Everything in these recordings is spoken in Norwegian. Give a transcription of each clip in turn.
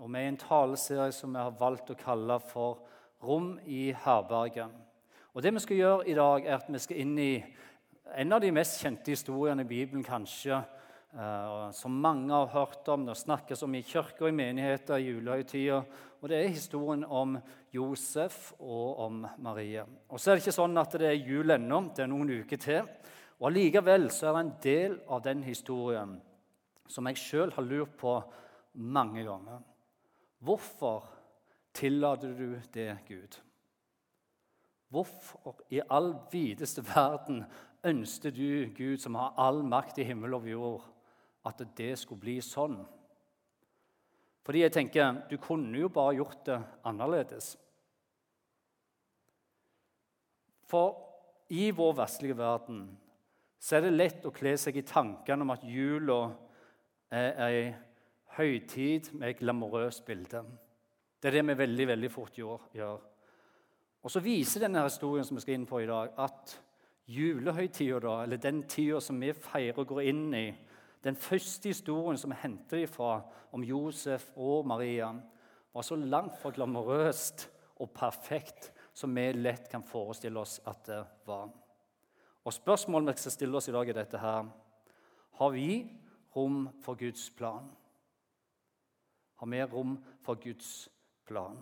Og vi er i en taleserie som vi har valgt å kalle for 'Rom i herberget'. Og det vi skal gjøre i dag, er at vi skal inn i en av de mest kjente historiene i Bibelen, kanskje, uh, som mange har hørt om. Det snakkes om i kirker og i menigheter i julehøytida. Og det er historien om Josef og om Marie. Og så er det ikke sånn at det er jul ennå. Det er noen uker til. Og Allikevel så er det en del av den historien som jeg sjøl har lurt på mange ganger. Hvorfor tillater du det, Gud? Hvorfor i all videste verden ønsket du, Gud, som har all makt i himmel og jord, at det skulle bli sånn? Fordi jeg tenker, du kunne jo bare gjort det annerledes. For i vår vestlige verden så er det lett å kle seg i tankene om at jula er ei høytid med et glamorøst bilde. Det er det vi veldig veldig fort gjør. Og Så viser denne historien som vi skal inn på i dag, at julehøytida, eller den tida som vi feirer og går inn i, den første historien som vi henter ifra om Josef og Maria, var så langt fra glamorøst og perfekt som vi lett kan forestille oss at det var. Og Spørsmålet vi skal stille oss i dag, er dette her. Har vi rom for Guds plan? Har mer rom for Guds plan?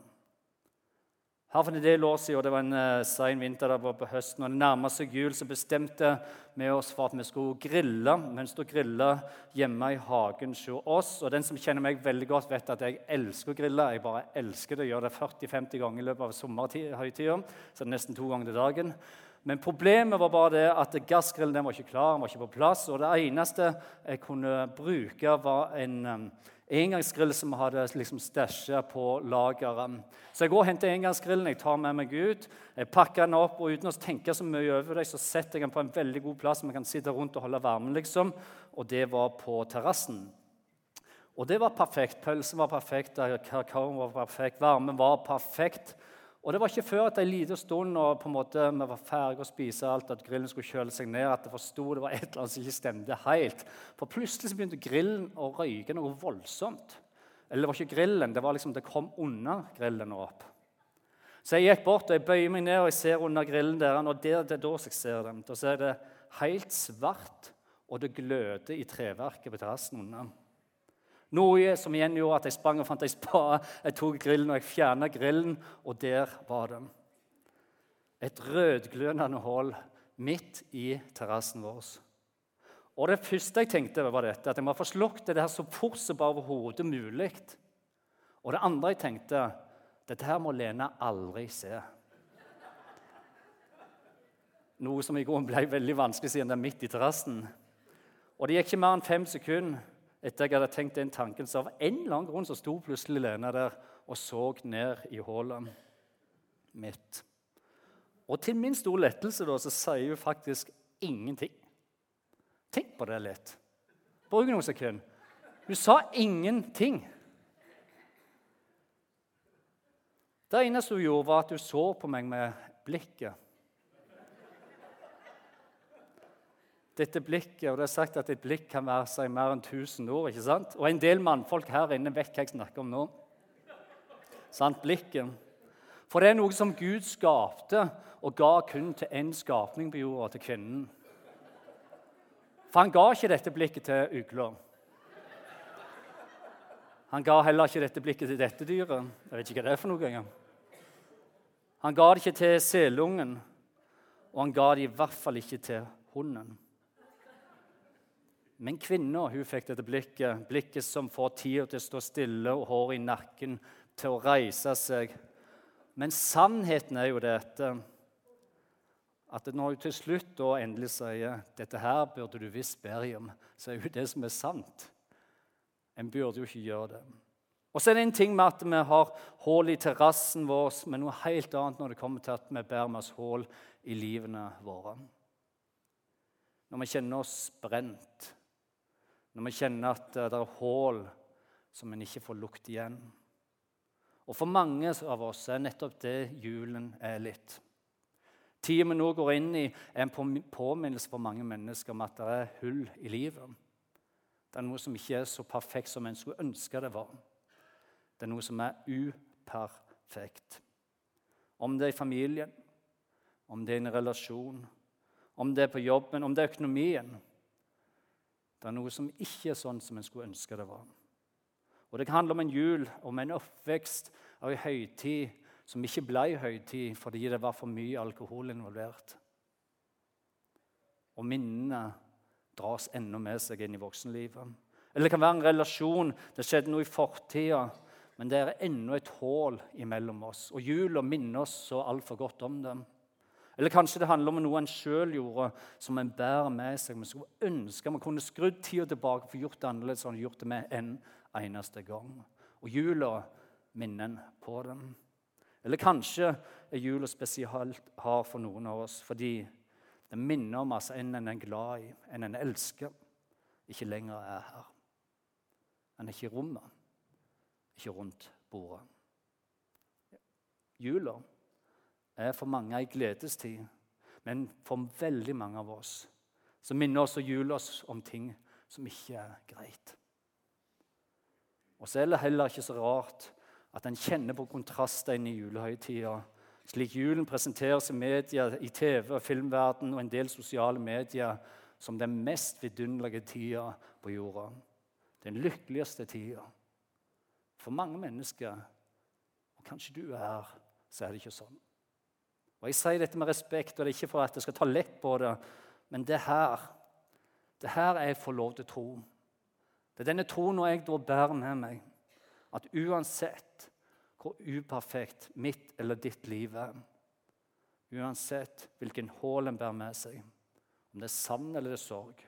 Her for en del år siden, og Det var en uh, sein vinter der på høsten, og det nærmet seg jul, så bestemte vi oss for at vi skulle grille. Vi du griller hjemme i hagen hos oss. og Den som kjenner meg veldig godt, vet at jeg elsker å grille. Jeg bare elsker det. Jeg gjør det 40-50 ganger i løpet av sommerhøytida, så det er nesten to ganger til dagen. Men problemet var bare det at gassgrillen den var ikke klar, den var ikke på plass. Og det eneste jeg kunne bruke, var en um, engangsgrill som vi hadde liksom stæsja på lageret. Så jeg går og henter engangsgrillen, jeg tar med meg ut, jeg pakker den opp. og Uten å tenke så mye over det, så setter jeg den på en veldig god plass vi kan sitte rundt og holde varmen. liksom. Og det var på terrassen. Og det var perfekt. Pølsen var perfekt, kakaoen var perfekt, varmen var perfekt. Og Det var ikke før at en liten stund og på en måte vi var ferdige å spise alt, at grillen skulle kjøle seg ned, at jeg forsto det var et eller annet som ikke stemte helt. For plutselig begynte grillen å røyke noe voldsomt. Eller det var ikke grillen, det var liksom, det kom under grillen og opp. Så jeg gikk bort og jeg bøyer meg ned og jeg ser under grillen der. Og der, det er da jeg ser dem. Da ser jeg det helt svart, og det gløder i treverket på terrassen under. Noe som igjen gjorde at jeg sprang og fant ei spade. Jeg tok grillen og jeg fjerna grillen, og der var den. Et rødglødende hull midt i terrassen vår. Og Det første jeg tenkte, var dette, at jeg må få slukket det her så fort som bare overhodet mulig. Og det andre jeg tenkte, dette her må Lena aldri se. Noe som i grunnen ble veldig vanskelig siden det er midt i terrassen. Og det gikk ikke mer enn fem sekunder etter jeg hadde tenkt den tanken, så av en eller annen grunn så sto plutselig Lena der og så ned i hullet mitt. Og til min store lettelse da, så sier hun faktisk ingenting. Tenk på det litt. Bruk noen sekunder. Hun sa ingenting. Det eneste hun gjorde, var at hun så på meg med blikket. Dette blikket, og det er sagt at et blikk kan være seg mer enn 1000 ord. ikke sant? Og en del mannfolk her inne vet hva jeg snakker om nå. Sant? Blikket. For det er noe som Gud skapte og ga kun til én skapning på jorda, til kvinnen. For han ga ikke dette blikket til ugla. Han ga heller ikke dette blikket til dette dyret. Jeg vet ikke hva det er for noe engang. Han ga det ikke til selungen, og han ga det i hvert fall ikke til hunden. Men kvinna fikk dette blikket, blikket som får tida til å stå stille og håret i nakken til å reise seg. Men sannheten er jo dette at når hun til slutt da endelig sier dette her burde du visst bedre om, så er jo det som er sant. En burde jo ikke gjøre det. Og så er det en ting med at vi har hull i terrassen vår, men noe helt annet når det kommer til at vi bærer med oss hull i livene våre. Når vi kjenner oss brent, når vi kjenner at det er hull som en ikke får lukt igjen. Og For mange av oss er nettopp det julen er litt. Tida vi nå går inn i, er en påminnelse for mange mennesker om at det er hull i livet. Det er noe som ikke er så perfekt som en skulle ønske det var. Det er noe som er uperfekt. Om det er i familien, om det er i en relasjon, om det er på jobben, om det er økonomien. Det er noe som ikke er sånn som en skulle ønske det var. Og Det kan handle om en jul, om en oppvekst av en høytid som ikke ble høytid fordi det var for mye alkohol involvert. Og minnene dras enda med seg inn i voksenlivet. Eller det kan være en relasjon. Det skjedde noe i fortida, men det er ennå et hull imellom oss. Og jula minner oss så altfor godt om det. Eller kanskje det handler om noe en sjøl gjorde, som en bærer med seg. Vi skulle ønske vi kunne skrudd tida tilbake og gjort det annerledes enn gjort det med en eneste gang. Og jula minner en på den. Eller kanskje er jula spesielt hard for noen av oss fordi det minner om altså en en er glad i, en en elsker, ikke lenger er her. En er ikke i rommet, ikke rundt bordet. Jula er for mange ei gledestid, men for veldig mange av oss så minner oss og juler oss om ting som ikke er greit. Og så er det heller ikke så rart at en kjenner på kontraster inn i julehøytida slik julen presenteres i media, i TV og filmverden og en del sosiale medier som den mest vidunderlige tida på jorda. Den lykkeligste tida. For mange mennesker, og kanskje du er, her, så er det ikke sånn. Og Jeg sier dette med respekt, og det er ikke for at jeg skal ta lett på det, men det her det her er jeg får lov til å tro. Det er denne troen jeg da bærer med meg, at uansett hvor uperfekt mitt eller ditt liv er. Uansett hvilken hull en bærer med seg, om det er savn eller det er sorg,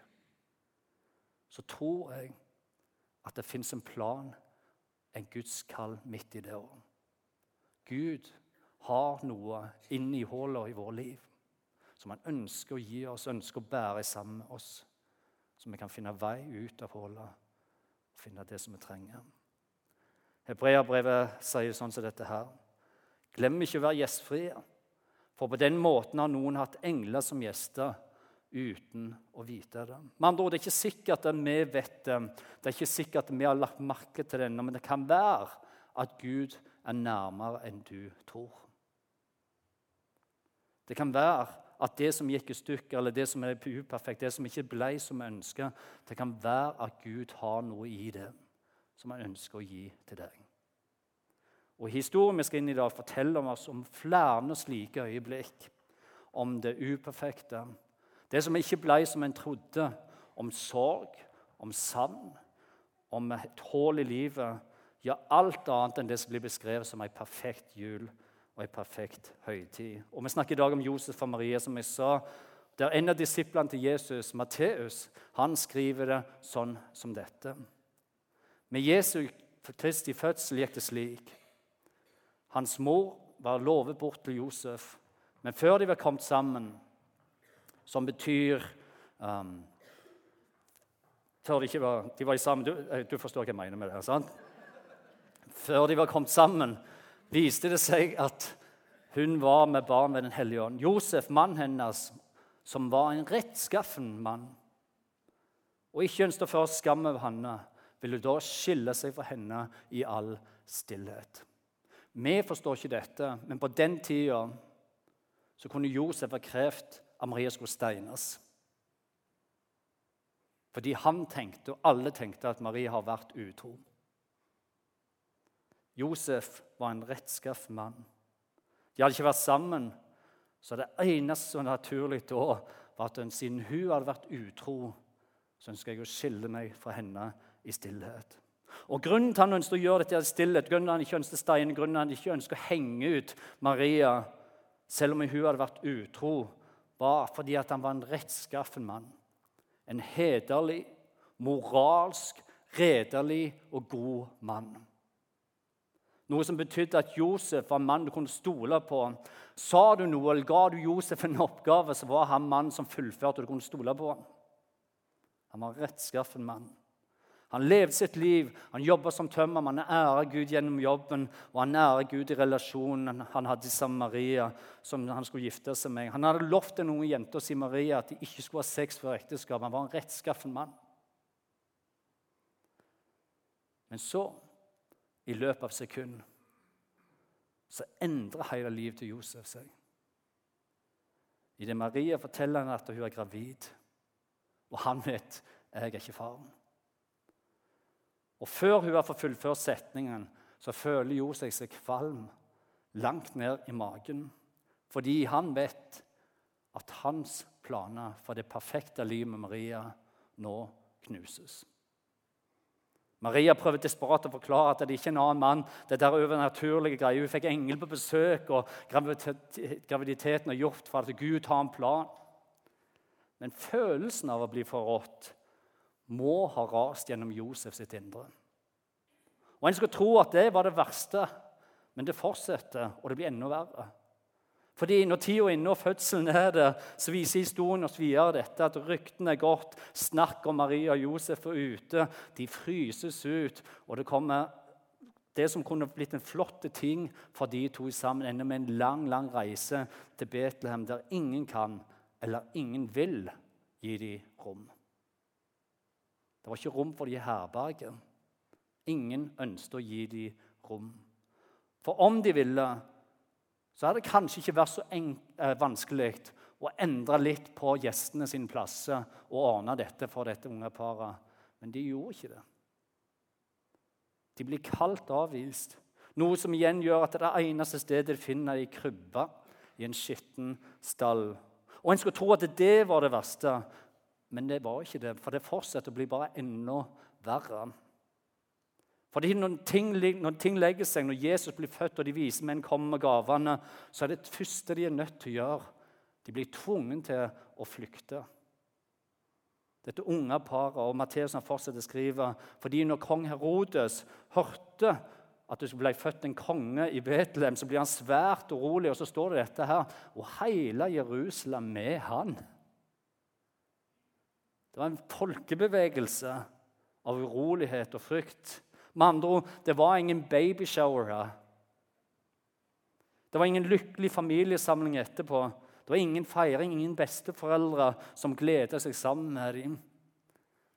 så tror jeg at det fins en plan, en Guds kall midt i det òg. Gud har noe inni hullet i vårt liv som han ønsker å gi oss, ønsker å bære sammen med oss. Så vi kan finne vei ut av hullet og finne det som vi trenger. Hebreabrevet sier sånn som dette her. Glem ikke å være gjestfrie, for på den måten har noen hatt engler som gjester uten å vite det. Med andre ord, Det er ikke sikkert at vi vet det, det er ikke sikkert at vi har lagt merke til det, men det kan være at Gud er nærmere enn du tror. Det kan være at det som gikk i stykker, eller det som er uperfekt, det som ikke ble som vi ønsker, det kan være at Gud har noe i det som han ønsker å gi til deg. Og Historien vi skal inn i dag, forteller oss om flere slike øyeblikk. Om det uperfekte, det som ikke ble som en trodde. Om sorg, om savn, om et hull i livet. Ja, alt annet enn det som blir beskrevet som en perfekt jul og en perfekt høytid. Og Vi snakker i dag om Josef og Maria, som jeg sa. Der En av disiplene til Jesus, Matteus, han skriver det sånn som dette. Med Jesu Kristi fødsel gikk det slik. Hans mor var lovet bort til Josef, men før de var kommet sammen, som betyr um, Før de ikke var, de var sammen du, eh, du, forstår hva jeg mener med det? sant? Før de var kommet sammen, viste det seg at hun var med barn ved Den hellige ånd. Josef, mannen hennes, som var en rettskaffen mann, og ikke ønsket å føre skam over henne, ville da skille seg fra henne i all stillhet. Vi forstår ikke dette, men på den tida så kunne Josef ha krevd at Maria skulle steines. Fordi han tenkte, og alle tenkte, at Maria har vært utro. Josef var en rettskaff mann. De hadde ikke vært sammen, så det eneste som var naturlig da, var at siden hun hadde vært utro, så ønsker jeg å skille meg fra henne i stillhet. Og Grunnen til han ønsket å gjøre dette i stillhet, grunnen til han ikke ønsket stein, grunnen til han ikke ønsket å henge ut Maria, selv om hun hadde vært utro, var fordi at han var en rettskaffen mann. En hederlig, moralsk, redelig og god mann. Noe som betydde at Josef var en mann du kunne stole på. Sa du noe eller ga du Josef en oppgave, så var han mann som fullførte og du kunne stole på. Han var en rettskaffen mann. Han levde sitt liv, han jobba som tømmermann, han æra Gud gjennom jobben. Og han æra Gud i relasjonen han hadde sammen med Maria, som han skulle gifte seg med. Han hadde lovt en unge å si Maria at de ikke skulle ha sex før ekteskap. Han var en rettskaffen mann. Men så i løpet av sekund, så endrer hele livet til Josef seg. Idet Maria forteller han at hun er gravid, og han vet jeg er ikke faren. Og Før hun har fått fullført setningen, så føler Josef seg kvalm langt ned i magen. Fordi han vet at hans planer for det perfekte livet med Maria nå knuses. Maria prøver desperat å forklare at det ikke er en annen mann. det der overnaturlige greier. Hun fikk engel på besøk, og graviditeten er gjort for at Gud har en plan. Men følelsen av å bli forrådt må ha rast gjennom Josef sitt indre. Og En skulle tro at det var det verste, men det fortsetter, og det blir enda verre. Fordi Når tida er inne og fødselen er der, så viser historien oss videre dette at ryktene er gått. Snakk om Maria og Josef er ute. De fryses ut. Og det kommer det som kunne blitt en flott ting for de to sammen, ender med en lang lang reise til Betlehem, der ingen kan eller ingen vil gi dem rom. Det var ikke rom for de i herberget. Ingen ønsket å gi dem rom. For om de ville, så hadde det kanskje ikke vært så eh, vanskelig å endre litt på gjestene sin plasser og ordne dette for dette unge paret. Men de gjorde ikke det. De blir kaldt avvist, noe som igjen gjør at det er eneste stedet de finner i krybbe i en skitten stall. Og En skulle tro at det var det verste, men det var ikke det. For det fortsetter å bli bare enda verre. Fordi når ting, når ting, legger seg, når Jesus blir født og de vise menn kommer med gavene, så er det første de er nødt til å gjøre. De blir tvunget til å flykte. Dette unge paret, og Matteus fortsetter å skrive, fordi når kong Herodes hørte at det ble født en konge i Betlehem, så blir han svært urolig. Og så står det dette her Og hele Jerusalem med han. Det var en folkebevegelse av urolighet og frykt. Med andre ord, det var ingen babyshower. Det var ingen lykkelig familiesamling etterpå. Det var ingen feiring, ingen besteforeldre som gleda seg sammen med dem.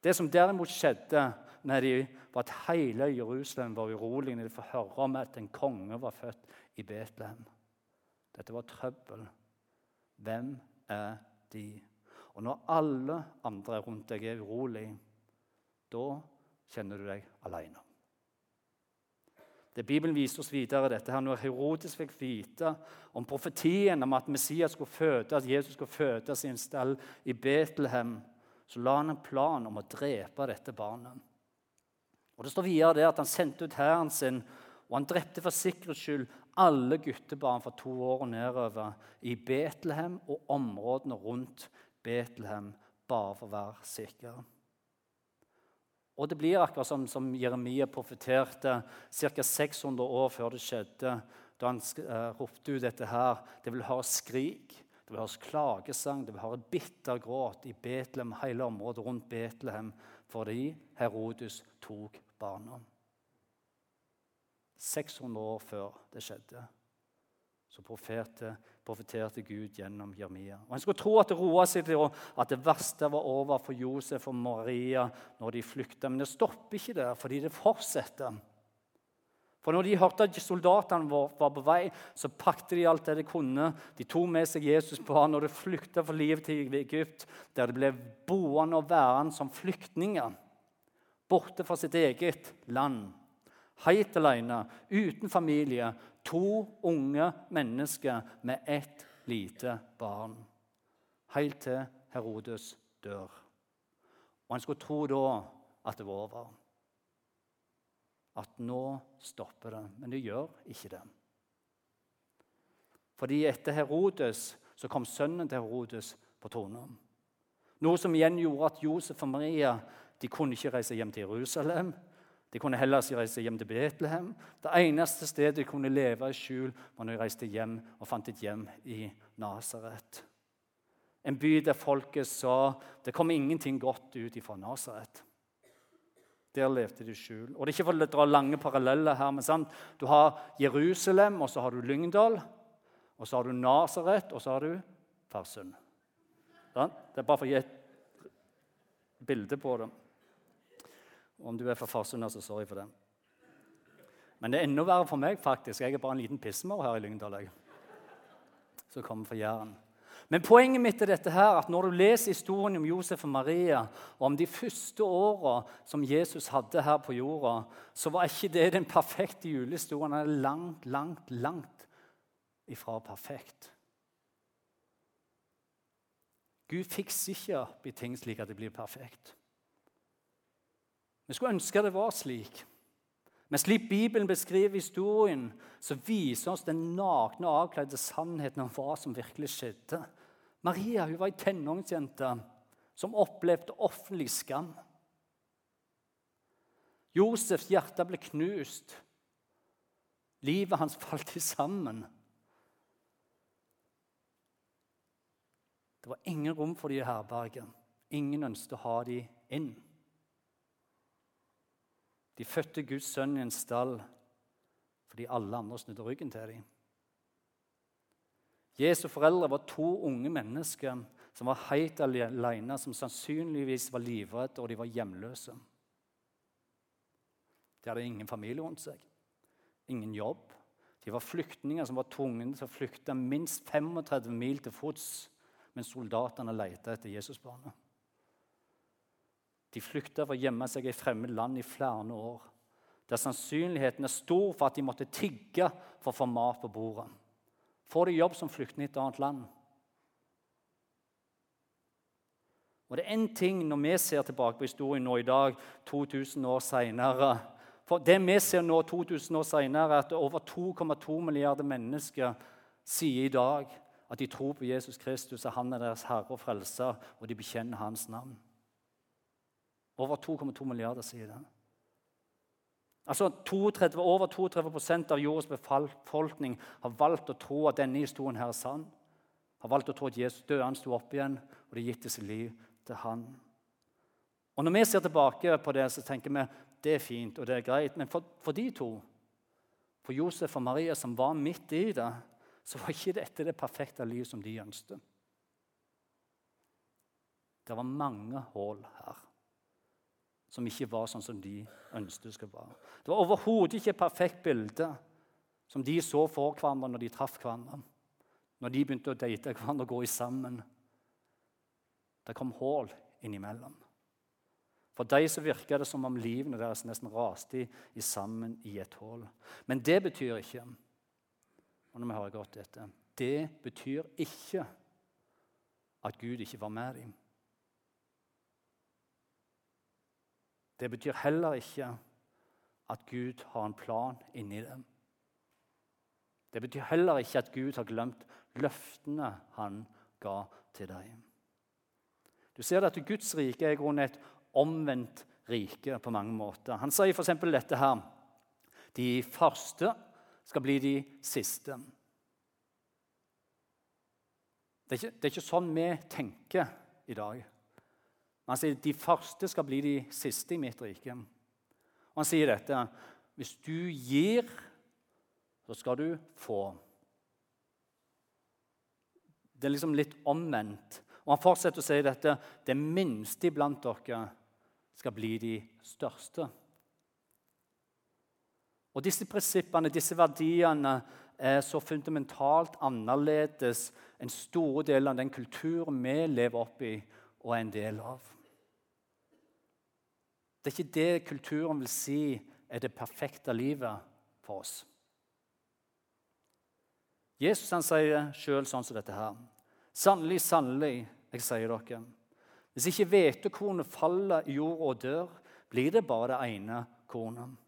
Det som derimot skjedde med dem, var at hele Jerusalem var urolig når de får høre om at en konge var født i Betlehem. Dette var trøbbel. Hvem er de? Og når alle andre rundt deg er urolig, da kjenner du deg alene. Det Bibelen viser oss videre, dette her, Når Herodes fikk vite om profetien om at Messias skulle føde, at Jesus skulle fødes i en stall i Betlehem, så la han en plan om å drepe dette barnet. Og Det står videre det at han sendte ut hæren sin, og han drepte for sikkerhets skyld alle guttebarn fra to år og nedover i Betlehem og områdene rundt Betlehem, bare for å være sikker. Og det blir akkurat som, som Jeremia profeterte ca. 600 år før det skjedde, da han uh, ropte ut dette her. Det vil høre skrik, det vil høres klagesang, det vil høre bitter gråt i Betlehem, hele området rundt Betlehem, fordi Herodes tok barna. 600 år før det skjedde, så profeterte profeterte Gud gjennom Jeremia. Og En skulle tro at det roa seg til at det verste var over for Josef og Maria når de flykta. Men det stopper ikke der, fordi det fortsetter. For når de hørte at soldatene var på vei, så pakte de alt det de kunne. De tok med seg Jesus på han, og de flykta for livet til Egypt, der de ble boende og værende som flyktninger. Borte fra sitt eget land. Helt alene, uten familie, To unge mennesker med ett lite barn. Helt til Herodes dør. Og En skulle tro da at det var over. At nå stopper det. Men det gjør ikke det. Fordi etter Herodes så kom sønnen til Herodes på tronen. Noe som igjen gjorde at Josef og Maria de kunne ikke reise hjem til Jerusalem. De kunne heller reise hjem til Betlehem. Det eneste stedet de kunne leve i skjul, var når de reiste hjem og fant et hjem i Nasaret. En by der folket sa det kom ingenting godt ut fra Nasaret. Der levde de i skjul. Og Det er ikke for å dra lange paralleller her, men sant? Du har Jerusalem, og så har du Lyngdal. Og så har du Nasaret, og så har du Farsund. Det er bare for å gi et bilde på det. Om du er fra Farsund, så sorry for det. Men det er enda verre for meg, faktisk. Jeg er bare en liten pissemor her i Lyngdal. Som kommer fra Jæren. Men poenget mitt er dette her, at når du leser historien om Josef og Maria, og om de første åra som Jesus hadde her på jorda, så var ikke det den perfekte julehistorien. Den er langt, langt, langt ifra perfekt. Gud fikser ikke opp i ting slik at det blir perfekt. Vi skulle ønske det var slik. Men slik Bibelen beskriver historien, så viser oss den nakne og avkledde sannheten om hva som virkelig skjedde. Maria hun var ei tenåringsjente som opplevde offentlig skam. Josefs hjerte ble knust. Livet hans falt sammen. Det var ingen rom for de i herberget. Ingen ønsket å ha de inn. De fødte Guds sønn i en stall fordi alle andre snudde ryggen til dem. Jesu foreldre var to unge mennesker som var helt alene, som sannsynligvis var livredde, og de var hjemløse. De hadde ingen familie rundt seg, ingen jobb. De var flyktninger som var tvunget til å flykte minst 35 mil til fots mens soldatene lette etter Jesusbarnet. De flykta for å gjemme seg i fremmed land i flere år, der sannsynligheten er stor for at de måtte tigge for å få mat på bordet. Får de jobb som flyktning i et annet land? Og det er én ting når vi ser tilbake på historien nå i dag, 2000 år seinere For det vi ser nå 2000 år senere, er at over 2,2 milliarder mennesker sier i dag at de tror på Jesus Kristus, og han er deres herre og frelser, og de bekjenner hans navn. Over 2,2 milliarder sier det. Altså 32, Over 32% av jordens befolkning har valgt å tro at denne historien her er sann. Har valgt å tro at Jesus døde, han sto opp igjen, og det gitt sitt liv til han. Og Når vi ser tilbake på det, så tenker vi det er fint og det er greit. Men for, for de to, for Josef og Maria som var midt i det, så var ikke dette det perfekte liv som de ønsket. Det var mange hull her som ikke var sånn som de ønsket det skulle være. Det var overhodet ikke et perfekt bilde som de så for hverandre når de traff hverandre. Når de begynte å date hverandre og gå i sammen. Det kom hull innimellom. For de så virka det som om livene deres nesten raste i, sammen i et hull. Men det betyr ikke og når vi høre godt dette, det betyr ikke at Gud ikke var med dem. Det betyr heller ikke at Gud har en plan inni dem. Det betyr heller ikke at Gud har glemt løftene han ga til dem. Du ser at Guds rike er i grunnen et omvendt rike på mange måter. Han sier f.eks. dette her De første skal bli de siste. Det er, ikke, det er ikke sånn vi tenker i dag. Han sier de første skal bli de siste i mitt rike. Og han sier dette Hvis du gir, så skal du få. Det er liksom litt omvendt. Og han fortsetter å si dette Det minste iblant dere skal bli de største. Og Disse prinsippene, disse verdiene, er så fundamentalt annerledes enn store deler av den kulturen vi lever opp i og er en del av. Det er ikke det kulturen vil si er det perfekte livet for oss. Jesus han sier sjøl sånn som dette her. Sannelig, sannelig, jeg sier dere. Hvis ikke hvetekornet faller i jorda og dør, blir det bare det ene kornet.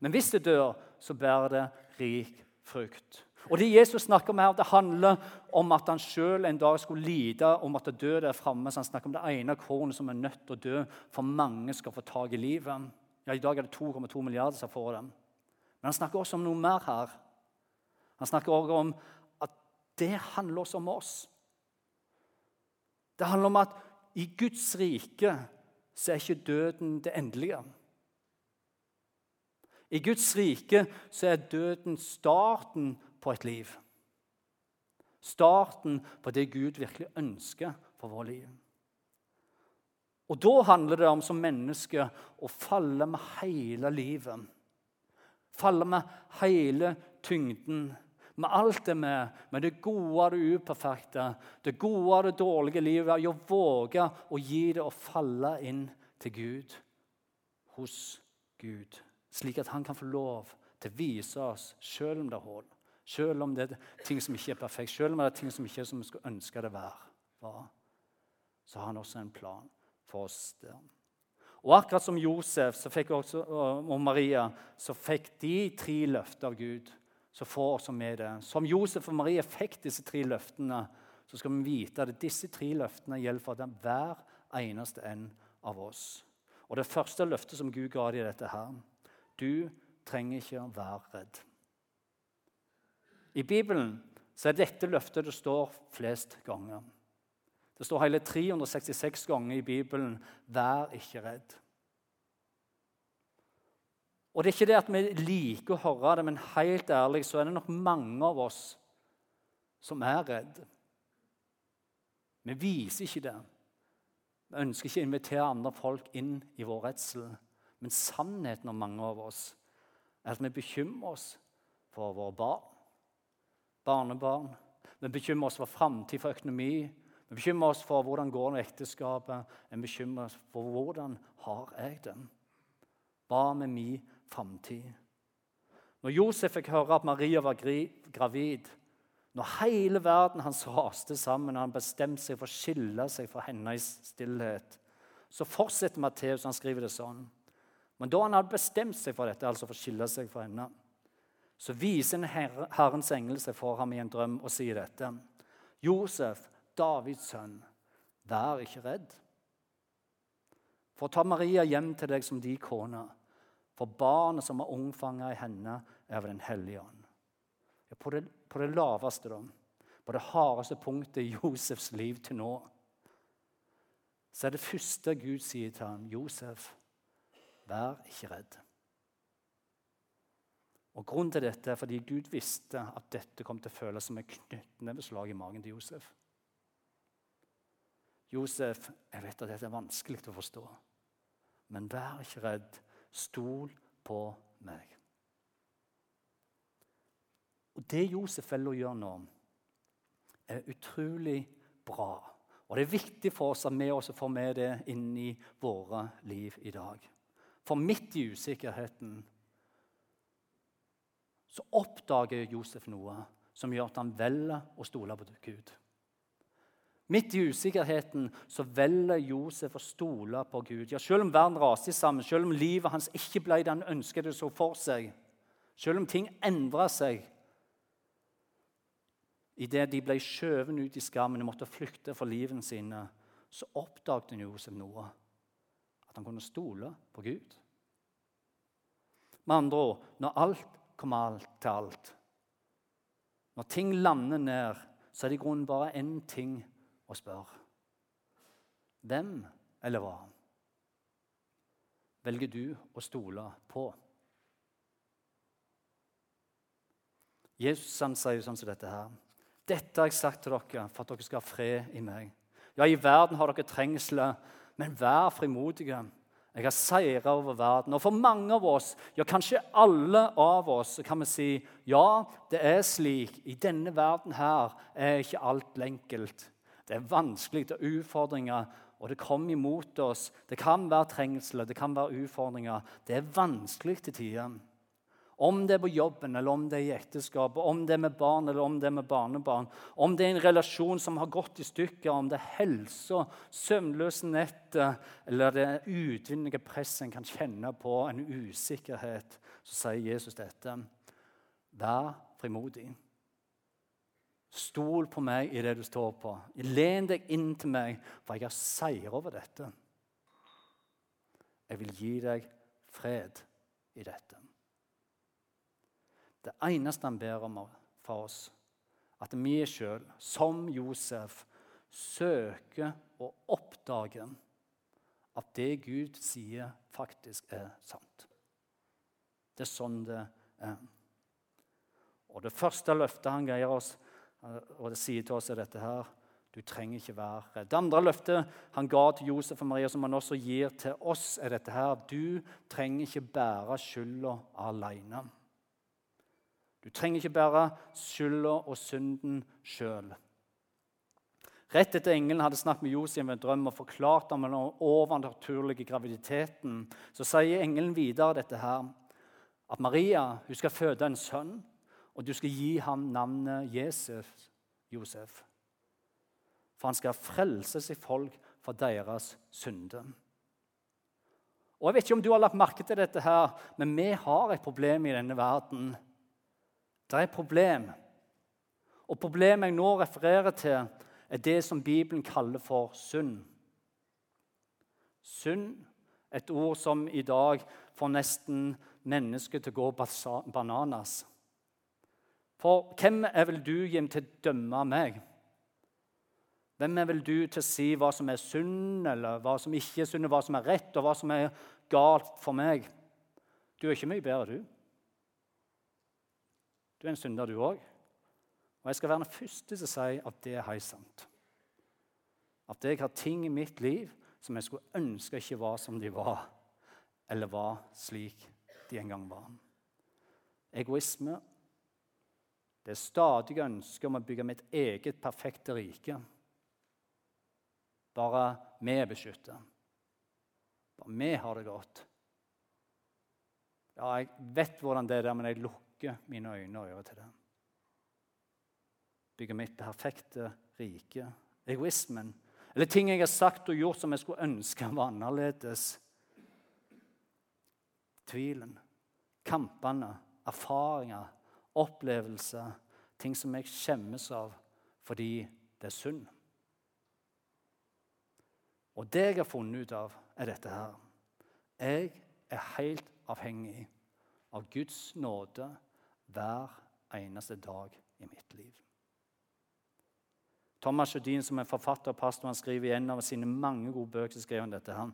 Men hvis det dør, så bærer det rik frukt. Og Det Jesus snakker om her, det handler om at han sjøl en dag skulle lide om at dø døde er framme. Så han snakker om det ene kornet som er nødt til å dø for mange skal få tak i livet. Ja, I dag er det 2,2 milliarder som får dem. Men han snakker også om noe mer her. Han snakker også om at det handler også om oss. Det handler om at i Guds rike så er ikke døden det endelige. I Guds rike så er døden starten på et liv. Starten på det Gud virkelig ønsker for vårt liv. Og Da handler det om som menneske å falle med hele livet. Falle med hele tyngden. Med alt det med, med det gode og det uperfekte, det gode og det dårlige livet. Å våge å gi det og falle inn til Gud, hos Gud. Slik at han kan få lov til å vise oss, selv om det er hull, selv om det er ting som ikke er perfekt, selv om det er ting som ikke er som vi skulle ønske det var, så har han også en plan for oss der. Og akkurat som Josef også, og Maria så fikk de tre løfter av Gud. Så får også vi det. Som Josef og Maria fikk disse tre løftene, så skal vi vite at disse tre løftene gjelder for hver eneste en av oss. Og Det første løftet som Gud ga dem, dette her. Du trenger ikke å være redd. I Bibelen så er dette løftet det står flest ganger. Det står hele 366 ganger i Bibelen 'vær ikke redd'. Og Det er ikke det at vi liker å høre det, men helt ærlig så er det nok mange av oss som er redd. Vi viser ikke det. Vi ønsker ikke å invitere andre folk inn i vår redsel. Men sannheten om mange av oss er at vi bekymrer oss for våre barn, barnebarn. Vi bekymrer oss for framtid, for økonomi, vi bekymrer oss for hvordan går det med ekteskapet. Vi bekymrer oss for hvordan har jeg det. Hva med min framtid? Når Josef fikk høre at Maria var gravid, når hele verden hans raste sammen og han bestemte seg for å skille seg fra henne i stillhet, så fortsetter Matteus han skriver det sånn. Men da han hadde bestemt seg for dette, altså for å skille seg fra henne, så viser en Herrens engel seg for ham i en drøm og sier dette. Josef, Davids sønn, vær ikke redd. For ta Maria hjem til deg som din kone, for barnet som er ungfanga i henne, er ved Den hellige ånd. På det, på det laveste, da, på det hardeste punktet i Josefs liv til nå, så er det første Gud sier til ham, Josef, vær ikke redd. Og Grunnen til dette er fordi Gud visste at dette kom til å føles som et knyttneveslag i magen til Josef. Josef, jeg vet at dette er vanskelig å forstå, men vær ikke redd. Stol på meg. Og Det Josef velger å gjøre nå, er utrolig bra. Og Det er viktig for oss at vi også får med det inn i våre liv i dag. For midt i usikkerheten så oppdager Josef noe som gjør at han velger å stole på Gud. Midt i usikkerheten så velger Josef å stole på Gud. Ja, Selv om verden raser sammen, selv om livet hans ikke ble det han ønsket det så for seg, selv om ting endra seg Idet de ble skjøvet ut i skammen og måtte flykte for livene sine, så oppdaget Josef noe. At han kunne stole på Gud. Med andre ord, når alt kommer alt til alt, når ting lander ned, så er det i grunnen bare én ting å spørre. hvem eller hva velger du å stole på? Jesus han sier sånn som dette her. Dette har jeg sagt til dere for at dere skal ha fred i meg. Ja, i verden har dere trengsler, men vær frimodige. Jeg har seira over verden. Og for mange av oss, ja, kanskje alle av oss, så kan vi si ja, det er slik. I denne verden her er ikke alt enkelt. Det er vanskelig, det er utfordringer, og det kommer imot oss. Det kan være trengsler, det kan være utfordringer. Det er vanskelig til tider. Om det er på jobben, eller om det er i ekteskapet, om det er med barn eller om det er med barnebarn, om det er en relasjon som har gått i stykker, om det er helse, søvnløse netter eller det utvinnelige utvinnende press en kan kjenne på, en usikkerhet, så sier Jesus dette. Vær frimodig. Stol på meg i det du står på. Len deg inn til meg, for jeg har seier over dette. Jeg vil gi deg fred i dette. Det eneste han ber om for oss, at vi sjøl, som Josef, søker å oppdage at det Gud sier, faktisk er sant. Det er sånn det er. Og Det første løftet han greier oss, og det sier til oss er dette her du trenger ikke være redd. Det andre løftet han ga til Josef og Maria, som han også gir til oss, er dette her. Du trenger ikke bære skylda alene. Du trenger ikke bære skylda og synden sjøl. Rett etter engelen hadde snakket med Josef ved en drøm og forklart om den overnaturlige graviditeten, så sier engelen videre dette her, at Maria hun skal føde en sønn, og du skal gi ham navnet Jesus, Josef. For han skal frelse sitt folk for deres synder. Og Jeg vet ikke om du har lagt merke til dette, her, men vi har et problem i denne verden. Det er et problem. Og Problemet jeg nå refererer til, er det som Bibelen kaller for synd. Synd, et ord som i dag får nesten mennesket til å gå bananas. For hvem er vel du, Jim, til å dømme meg? Hvem er vel du til å si hva som er synd, eller hva som ikke er synd, hva som er rett, og hva som er galt for meg? Du er ikke mye bedre, du. Du er en synder, du òg. Og jeg skal være den første til å si at det er helt sant. At jeg har ting i mitt liv som jeg skulle ønske ikke var som de var, eller var slik de en gang var. Egoisme. Det er stadig ønske om å bygge mitt eget perfekte rike. Bare vi er beskytta. Bare vi har det godt. Ja, jeg vet hvordan det er, men jeg lukker mine øyne og ører til det bygge mitt perfekte rike. Egoismen. Eller ting jeg har sagt og gjort som jeg skulle ønske var annerledes. Tvilen. Kampene. Erfaringer. Opplevelser. Ting som jeg skjemmes av fordi det er synd. Og det jeg har funnet ut av, er dette her. Jeg er helt avhengig av Guds nåde hver eneste dag i mitt liv. Thomas Jødin, som er forfatter og pastor, han skriver i en av sine mange gode bøker skriver han dette. Han,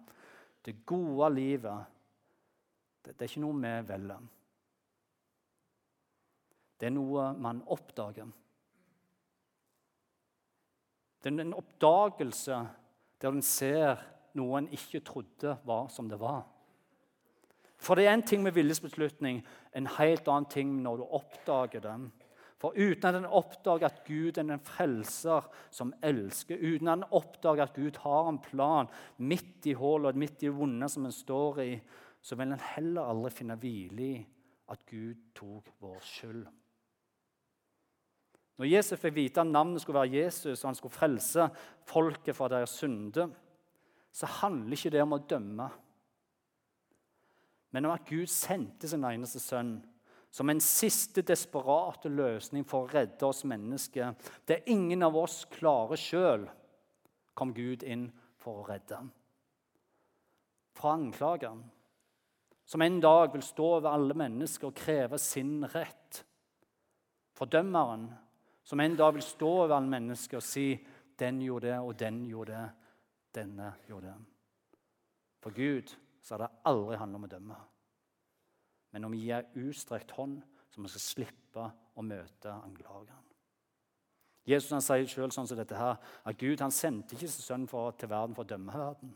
det gode livet det, det er ikke noe vi velger. Det er noe man oppdager. Det er en oppdagelse der en ser noe en ikke trodde var som det var. For det er en ting med viljesbeslutning, en helt annen ting når du oppdager den. For uten at en oppdager at Gud er en frelser som elsker, uten at en oppdager at Gud har en plan midt i hullet, midt i det vonde som en står i, så vil en heller aldri finne hvile i at Gud tok vår skyld. Når Jesus fikk vite at navnet skulle være Jesus, og han skulle frelse folket fra deres synde, så handler ikke det om å dømme, men om at Gud sendte sin eneste sønn som en siste desperate løsning for å redde oss mennesker. Det ingen av oss klarer sjøl, kom Gud inn for å redde. Fra anklageren, som en dag vil stå over alle mennesker og kreve sin rett. Fordømmeren, som en dag vil stå over alle mennesker og si 'den gjorde det, og den gjorde det, denne gjorde det'. For Gud så har det aldri handlet om å dømme men om vi gir utstrekt hånd, så vi skal slippe å møte anklageren. Jesus han sier selv sånn som dette her, at Gud han sendte ikke sin sønn for, til verden for å dømme verden.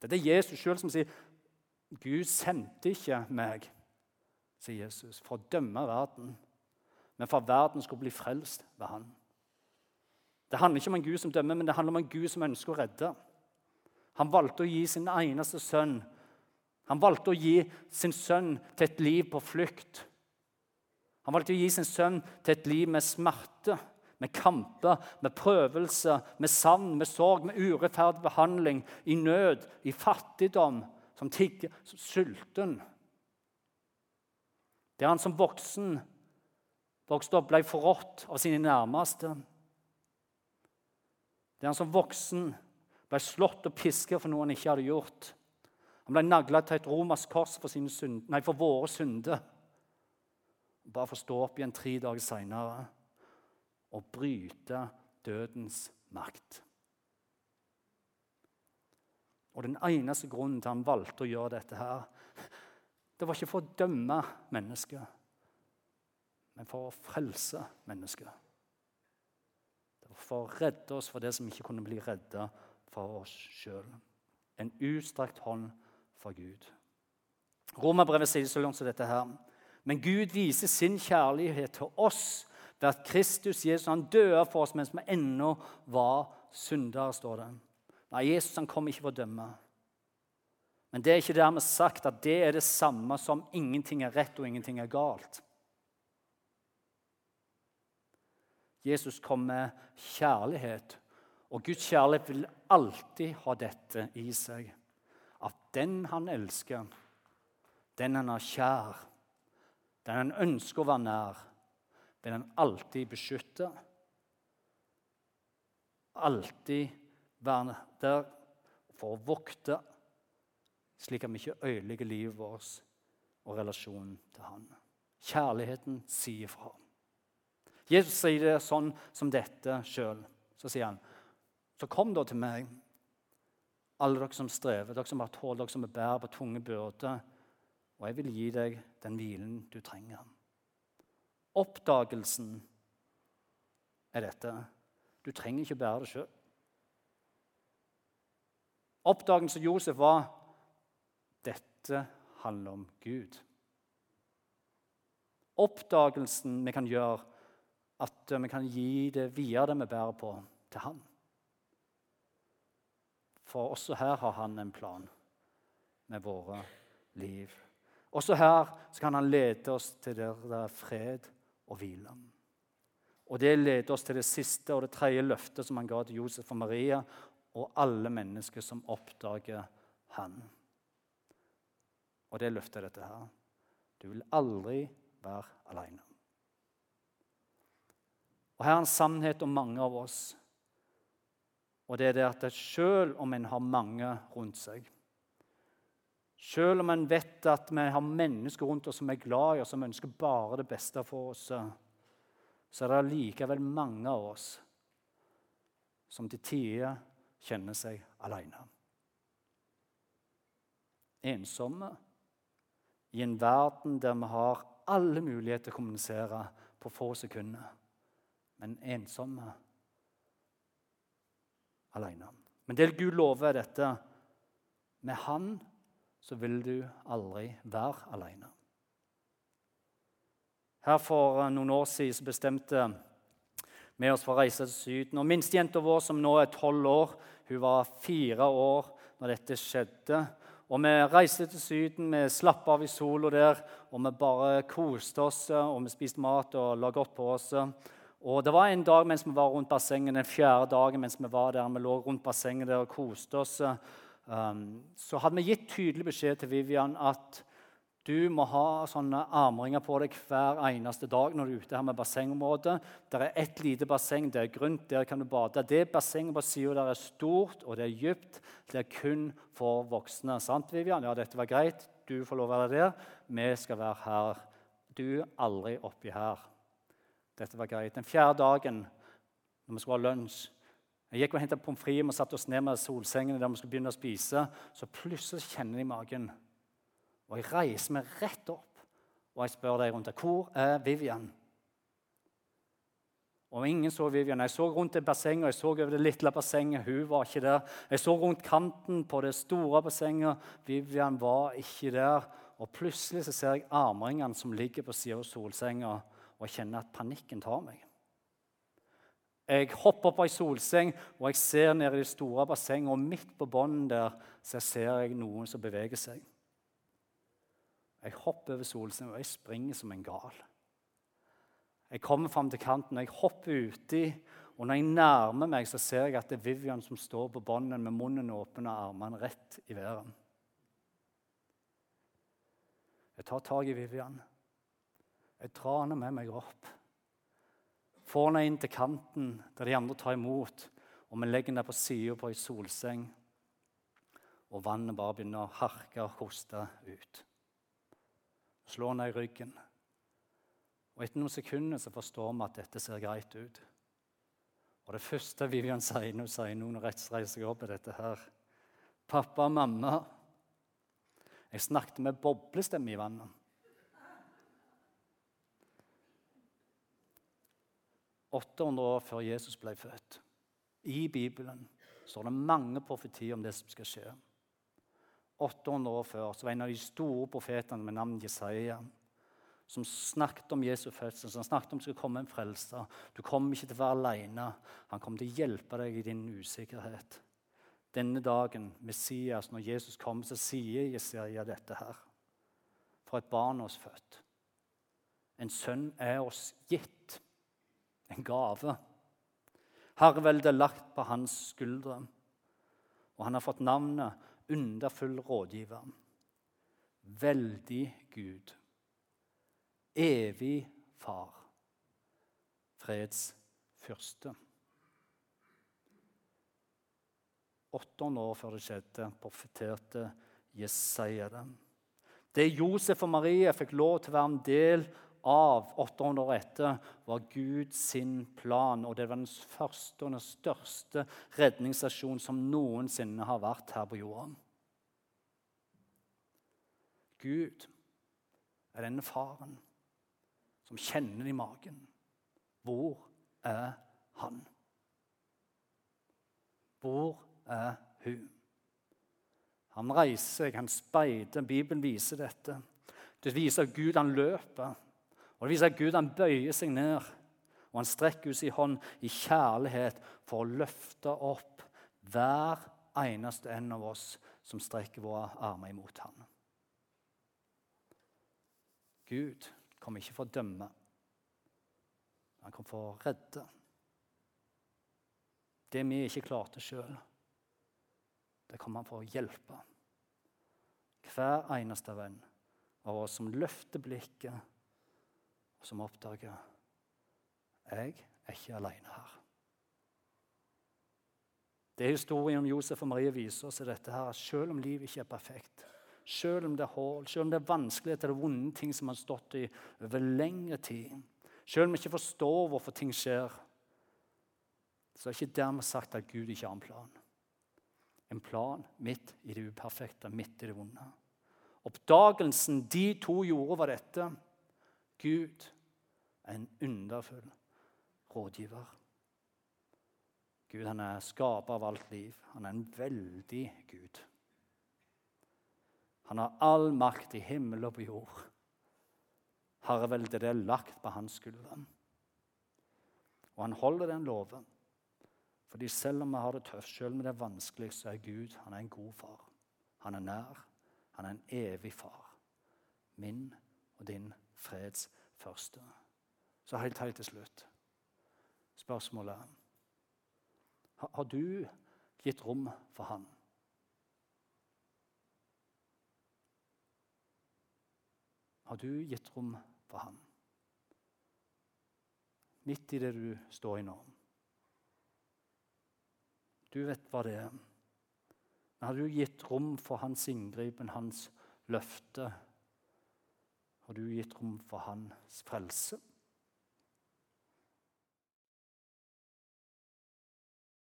Det er Jesus sjøl som sier Gud sendte ikke meg, sier Jesus, for å dømme verden, men for at verden skulle bli frelst ved han. Det handler ikke om en Gud som dømmer, men det handler om en Gud som ønsker å redde. Han valgte å gi sin eneste sønn han valgte å gi sin sønn til et liv på flukt. Han valgte å gi sin sønn til et liv med smerte, med kamper, med prøvelser, med savn, med sorg, med urettferdig behandling, i nød, i fattigdom, som tigger, som sulten. Der han som voksen vokste opp, ble forrådt av sine nærmeste. Der han som voksen ble slått og pisket for noe han ikke hadde gjort. Han ble nagla til et romersk kors for, synd, nei, for, våre synder. Bare for å stå opp igjen tre dager seinere og bryte dødens makt. Og Den eneste grunnen til han valgte å gjøre dette, her, det var ikke for å dømme mennesket, men for å frelse mennesket. Det var for å redde oss for det som ikke kunne bli redda for oss sjøl. En utstrakt hånd fra Gud. Romerbrevet sier så langt som dette her. Men Gud viser sin kjærlighet til oss ved at Kristus Jesus han døde for oss mens vi ennå var syndere. står det. Nei, Jesus han kom ikke for å dømme. Men det er ikke dermed sagt at det er det samme som ingenting er rett og ingenting er galt. Jesus kom med kjærlighet, og Guds kjærlighet vil alltid ha dette i seg. At den han elsker, den han har kjær, den han ønsker å være nær, vil han alltid beskytte. Alltid være der for å vokte slik at vi ikke ødelegger livet vårt og relasjonen til Han. Kjærligheten sier fra. Jesus sier det sånn som dette sjøl. Så sier han, så kom da til meg, alle dere som strever, dere som har tål, dere som bærer på tunge byrder, og jeg vil gi deg den hvilen du trenger. Oppdagelsen er dette. Du trenger ikke bære det sjøl. Oppdagelsen Josef var dette handler om Gud. Oppdagelsen vi kan gjøre, at vi kan gi det videre det vi bærer på, til Han. For også her har Han en plan med våre liv. Også her kan Han lede oss til der det er fred og hvile. Og Det leder oss til det siste og det tredje løftet som han ga til Josef og Maria og alle mennesker som oppdager Han. Og det løfter dette her. Du vil aldri være alene. Og Her er en sannhet om mange av oss. Og det er det at selv om en har mange rundt seg Selv om en vet at vi har mennesker rundt oss som er glad i oss, som ønsker bare det beste for oss, så er det likevel mange av oss som til tider kjenner seg alene. Ensomme i en verden der vi har alle muligheter til å kommunisere på få sekunder, men ensomme alene. Men det Gud lover, er dette. Med Han så vil du aldri være alene. Her For noen år siden bestemte vi oss for å reise til Syden. Og Minstejenta vår, som nå er tolv år, hun var fire år når dette skjedde. Og Vi reiste til Syden, vi slapp av i sola der, og vi bare koste oss. og Vi spiste mat og la godt på oss. Og Det var en dag mens vi var rundt bassenget, den fjerde dagen mens vi var der, vi lå rundt bassenget der og koste oss, um, så hadde vi gitt tydelig beskjed til Vivian at du må ha sånne armringer på deg hver eneste dag når du er ute her med bassengområdet. Der er ett lite basseng, det er grunt, der kan du bade. Det bassenget på sida der er stort og det er dypt. Det er kun for voksne. Sant, Vivian? Ja, dette var greit. Du får lov å være der. Vi skal være her. Du aldri oppi her. Dette var greit. Den fjerde dagen når vi skulle ha lunsj Jeg gikk og hentet pommes frites og satte oss ned med solsengene der vi skulle begynne å spise. Så plutselig kjenner jeg i magen. Og jeg reiser meg rett opp og jeg spør deg rundt der, hvor er Vivian. Og ingen så Vivian. Jeg så rundt det bassenget, jeg så over det lille bassenget. Hun var ikke der. Jeg så rundt kanten på det store bassenget. Vivian var ikke der. Og plutselig så ser jeg armringene som ligger på sida av solsenga, og jeg kjenner at panikken tar meg. Jeg hopper opp av ei solseng og jeg ser ned i det store bassenget, og midt på bunnen der så ser jeg noen som beveger seg. Jeg hopper over solsengen, og jeg springer som en gal. Jeg kommer fram til kanten, og jeg hopper uti. Og når jeg nærmer meg, så ser jeg at det er Vivian som står på bånden med munnen åpen og armene rett i været. Jeg tar tak i Vivian. Jeg drar med meg opp. Får henne inn til kanten der de andre tar imot. Og vi legger henne på sida på ei solseng. Og vannet bare begynner å harke og hoste ut slår henne i ryggen. Og Etter noen sekunder så forstår vi at dette ser greit ut. Og Det første Vivian sier når hun sier noe når reiser seg opp, er dette her. 'Pappa og mamma, jeg snakket med boblestemme i vannet.' 800 år før Jesus ble født. I Bibelen står det mange profetier om det som skal skje. 800 år før så var en av de store profetene med navn Jesaja som snakket om Jesu fødsel, som snakket om det skulle komme en frelser. Du kommer ikke til å være alene. Han kommer til å hjelpe deg i din usikkerhet. Denne dagen, Messias, når Jesus kommer, så sier Jesaja dette her. For et barn er oss født. En sønn er oss gitt. En gave. Herreveldet er lagt på hans skuldre, og han har fått navnet Underfull rådgiver. Veldig Gud evig far, freds fyrste. 800 år før det skjedde, profeterte Jesaja det. Det Josef og Maria fikk lov til å være en del av 800 år etter, var Guds plan. Og det var den første og den største redningsstasjonen som noensinne har vært her på jorden. Gud er denne faren som kjenner i magen. Hvor er han? Hvor er hun? Han reiser seg, han speider. Bibelen viser dette. Det viser at Gud han løper. Og det viser at Gud han bøyer seg ned. Og han strekker ut sin hånd i kjærlighet for å løfte opp hver eneste en av oss som strekker våre armer imot ham. Gud kom ikke for å dømme. Han kom for å redde. Det vi ikke klarte sjøl, det kom han for å hjelpe. Hver eneste venn av oss som løfter blikket, som oppdager jeg er ikke alene her. Det historien om Josef og Marie viser oss, er dette her, at selv om livet ikke er perfekt, selv om det er hull, selv om det er vanskeligheter og vonde ting som har stått i over lengre tid, selv om vi ikke forstår hvorfor ting skjer, så er ikke dermed sagt at Gud ikke har en plan. En plan midt i det uperfekte, midt i det vonde. Oppdagelsen de to gjorde, var dette. Gud er en underfull rådgiver. Gud han er skaper av alt liv. Han er en veldig Gud. Han har all makt i himmel og på jord. Herreveldet det er lagt på hans skuldre. Og han holder den loven. Fordi selv om vi har det tøft, selv om det er vanskelig, så er Gud han er en god far. Han er nær. Han er en evig far. Min og din freds første. Så helt, helt til slutt spørsmålet Har du gitt rom for han? Har du gitt rom for han? Midt i det du står i nå. Du vet hva det er. Men har du gitt rom for hans inngripen, hans løfte? Har du gitt rom for hans frelse?